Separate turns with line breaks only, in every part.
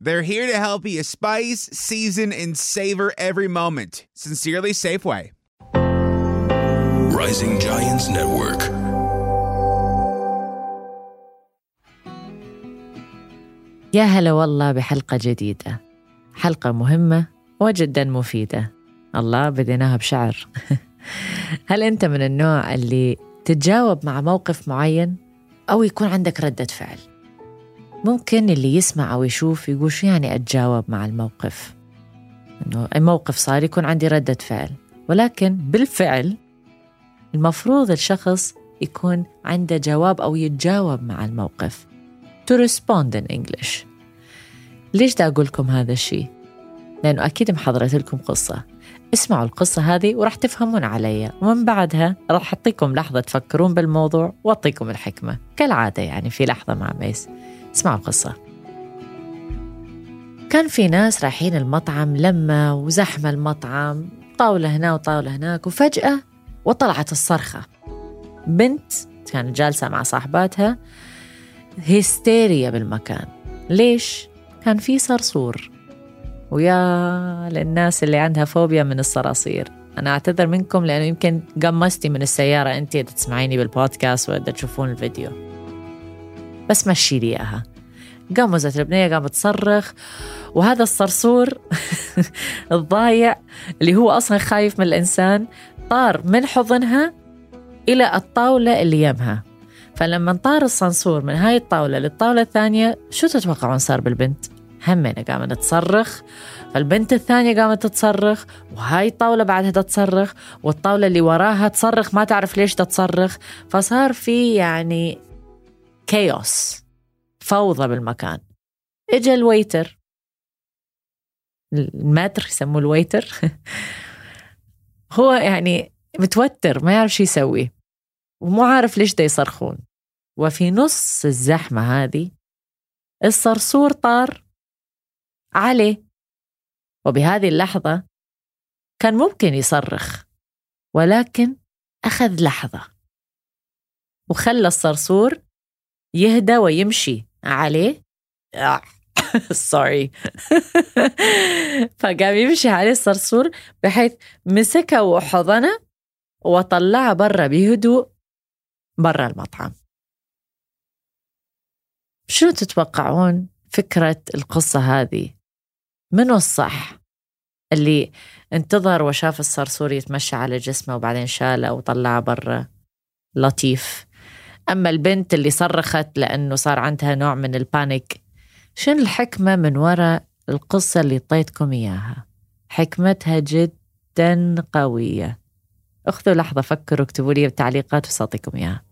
They're here to help you spice, season, and savor every moment. Sincerely, Safeway.
Rising Giants Network.
يا هلا والله بحلقة جديدة حلقة مهمة وجدا مفيدة الله بديناها بشعر هل أنت من النوع اللي تتجاوب مع موقف معين أو يكون عندك ردة فعل ممكن اللي يسمع أو يشوف يقول شو يعني أتجاوب مع الموقف. إنه الموقف صار يكون عندي ردة فعل. ولكن بالفعل المفروض الشخص يكون عنده جواب أو يتجاوب مع الموقف. To respond in English. ليش دا أقول لكم هذا الشيء؟ لأنه أكيد محضرت لكم قصة. اسمعوا القصة هذه وراح تفهمون علي ومن بعدها راح أعطيكم لحظة تفكرون بالموضوع وأعطيكم الحكمة. كالعادة يعني في لحظة مع ميس. اسمعوا القصة. كان في ناس رايحين المطعم لما وزحمة المطعم طاولة هنا وطاولة هناك وفجأة وطلعت الصرخة. بنت كانت جالسة مع صاحباتها هيستيريا بالمكان. ليش؟ كان في صرصور. ويا للناس اللي عندها فوبيا من الصراصير. أنا أعتذر منكم لأنه يمكن قمستي من السيارة. أنت تسمعيني بالبودكاست وإذا تشوفون الفيديو. بس مشي لي إياها. قمزت البنية قامت تصرخ. وهذا الصرصور الضايع اللي هو أصلا خايف من الإنسان طار من حضنها إلى الطاولة اللي يمها. فلما طار الصنصور من هاي الطاولة للطاولة الثانية شو تتوقعون صار بالبنت؟ همنا قامت تصرخ. فالبنت الثانية قامت تصرخ وهاي الطاولة بعدها تصرخ والطاولة اللي وراها تصرخ ما تعرف ليش تصرخ فصار في يعني chaos فوضى بالمكان. اجى ال waiter. الماتر يسموه ال waiter. هو يعني متوتر ما يعرف شو يسوي. ومو عارف ليش دا يصرخون. وفي نص الزحمة هذه الصرصور طار عليه. وبهذه اللحظة كان ممكن يصرخ ولكن أخذ لحظة. وخلى الصرصور يهدى ويمشي. عليه؟ سوري فقام يمشي عليه الصرصور بحيث مسكه وحضنه وطلعه برا بهدوء برا المطعم. شو تتوقعون فكرة القصة هذه؟ منو الصح اللي انتظر وشاف الصرصور يتمشى على جسمه وبعدين شاله وطلعه برا؟ لطيف. أما البنت اللي صرخت لأنه صار عندها نوع من البانيك شنو الحكمة من وراء القصة اللي اعطيتكم إياها؟ حكمتها جدا قوية. أخذوا لحظة فكروا اكتبوا لي بالتعليقات وسأعطيكم إياها.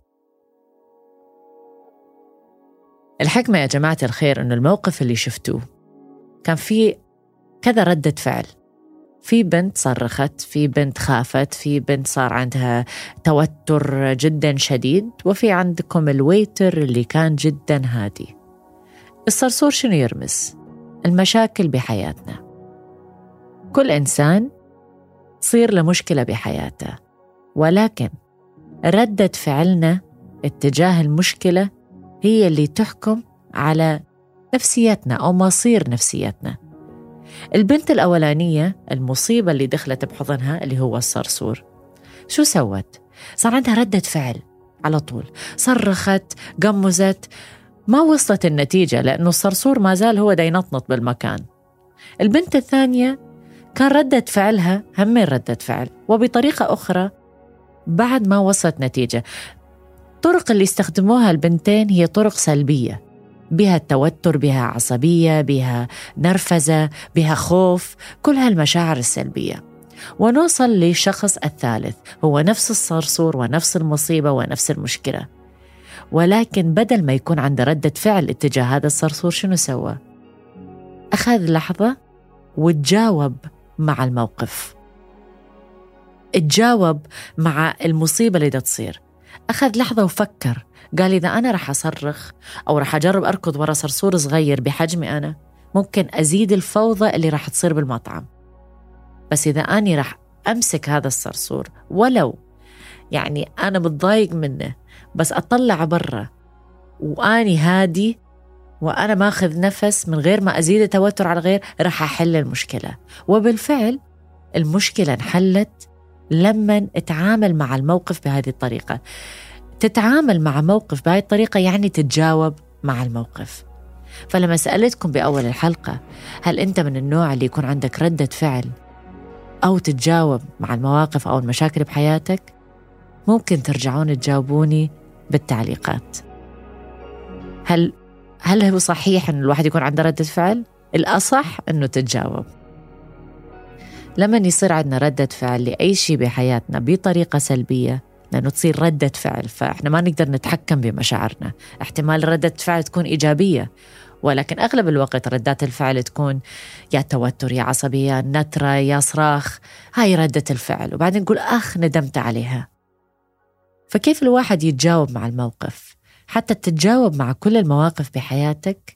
الحكمة يا جماعة الخير إنه الموقف اللي شفتوه كان في كذا ردة فعل. في بنت صرخت في بنت خافت في بنت صار عندها توتر جدا شديد وفي عندكم الويتر اللي كان جدا هادي. الصرصور شنو يرمز؟ المشاكل بحياتنا. كل إنسان تصير له مشكلة بحياته ولكن ردة فعلنا اتجاه المشكلة هي اللي تحكم على نفسيتنا أو مصير نفسيتنا. البنت الأولانية المصيبة اللي دخلت بحضنها اللي هو الصرصور. شو سوت؟ صار عندها ردة فعل على طول. صرخت قمزت. ما وصلت النتيجة لأنه الصرصور ما زال هو دا ينطنط بالمكان. البنت الثانية كان ردة فعلها همين ردة فعل وبطريقة أخرى بعد ما وصلت نتيجة. الطرق اللي استخدموها البنتين هي طرق سلبية. بها التوتر بها عصبية بها نرفزة بها خوف كل هالمشاعر السلبية. ونوصل للشخص الثالث هو نفس الصرصور ونفس المصيبة ونفس المشكلة. ولكن بدل ما يكون عنده ردة فعل اتجاه هذا الصرصور شنو سوى؟ أخذ لحظة وتجاوب مع الموقف. تجاوب مع المصيبة اللي دا تصير أخذ لحظة وفكر. قال إذا أنا رح أصرخ أو رح أجرب أركض ورا صرصور صغير بحجمي أنا ممكن أزيد الفوضى اللي رح تصير بالمطعم. بس إذا أني رح أمسك هذا الصرصور ولو يعني أنا متضايق منه بس أطلع برا وأني هادي وأنا ماخذ نفس من غير ما أزيد التوتر على الغير رح أحل المشكلة. وبالفعل المشكلة انحلت لما اتعامل مع الموقف بهذه الطريقة. تتعامل مع موقف بهذه الطريقة يعني تتجاوب مع الموقف. فلما سألتكم بأول الحلقة هل أنت من النوع اللي يكون عندك ردة فعل أو تتجاوب مع المواقف أو المشاكل بحياتك؟ ممكن ترجعون تجاوبوني بالتعليقات. هل هل هو صحيح أن الواحد يكون عنده ردة فعل؟ الأصح أنه تتجاوب. لما يصير عندنا ردة فعل لأي شيء بحياتنا بطريقة سلبية لأنه تصير ردة فعل فإحنا ما نقدر نتحكم بمشاعرنا. احتمال ردة فعل تكون إيجابية ولكن أغلب الوقت ردات الفعل تكون يا توتر يا عصبية يا نترة يا صراخ. هاي ردة الفعل وبعدين نقول أخ ندمت عليها. فكيف الواحد يتجاوب مع الموقف؟ حتى تتجاوب مع كل المواقف بحياتك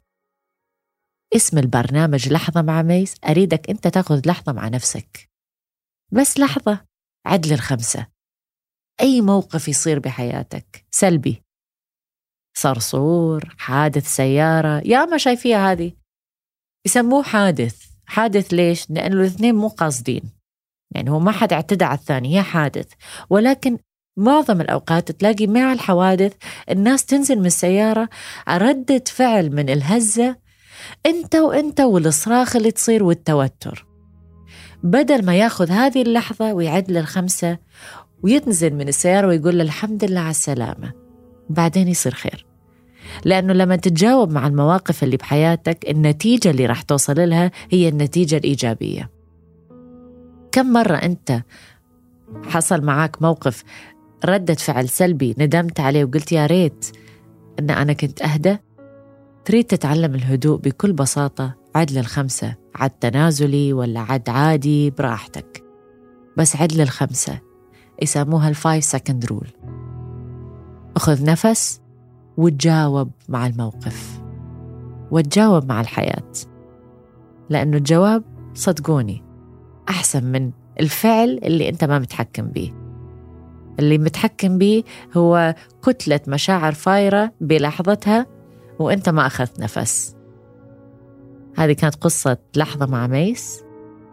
اسم البرنامج لحظة مع ميس أريدك أنت تاخذ لحظة مع نفسك. بس لحظة عدل الخمسة. أي موقف يصير بحياتك؟ سلبي. صرصور حادث سيارة يا ما شايفيها هذه. يسموه حادث. حادث ليش؟ لأنه الاثنين مو قاصدين. يعني هو ما حد اعتدى على الثاني هي حادث. ولكن معظم الأوقات تلاقي مع الحوادث الناس تنزل من السيارة ردة فعل من الهزة أنت وأنت والصراخ اللي تصير والتوتر. بدل ما ياخذ هذه اللحظة ويعد للخمسة وينزل من السيارة ويقول له الحمد لله على السلامة بعدين يصير خير. لأنه لما تتجاوب مع المواقف اللي بحياتك النتيجة اللي راح توصل لها هي النتيجة الإيجابية. كم مرة أنت حصل معك موقف ردة فعل سلبي ندمت عليه وقلت يا ريت أن أنا كنت أهدى؟ تريد تتعلم الهدوء بكل بساطة عد للخمسة عد تنازلي ولا عد عادي براحتك. بس عد للخمسة يسموها ال five second rule أخذ نفس وتجاوب مع الموقف. وتجاوب مع الحياة. لأنه الجواب صدقوني أحسن من الفعل اللي أنت ما متحكم به اللي متحكم به هو كتلة مشاعر فايرة بلحظتها وأنت ما أخذت نفس. هذه كانت قصة لحظة مع ميس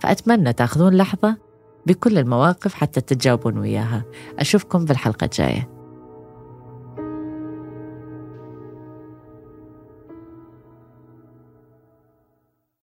فأتمنى تأخذون لحظة بكل المواقف حتى تتجاوبون وياها. أشوفكم بالحلقة الجاية.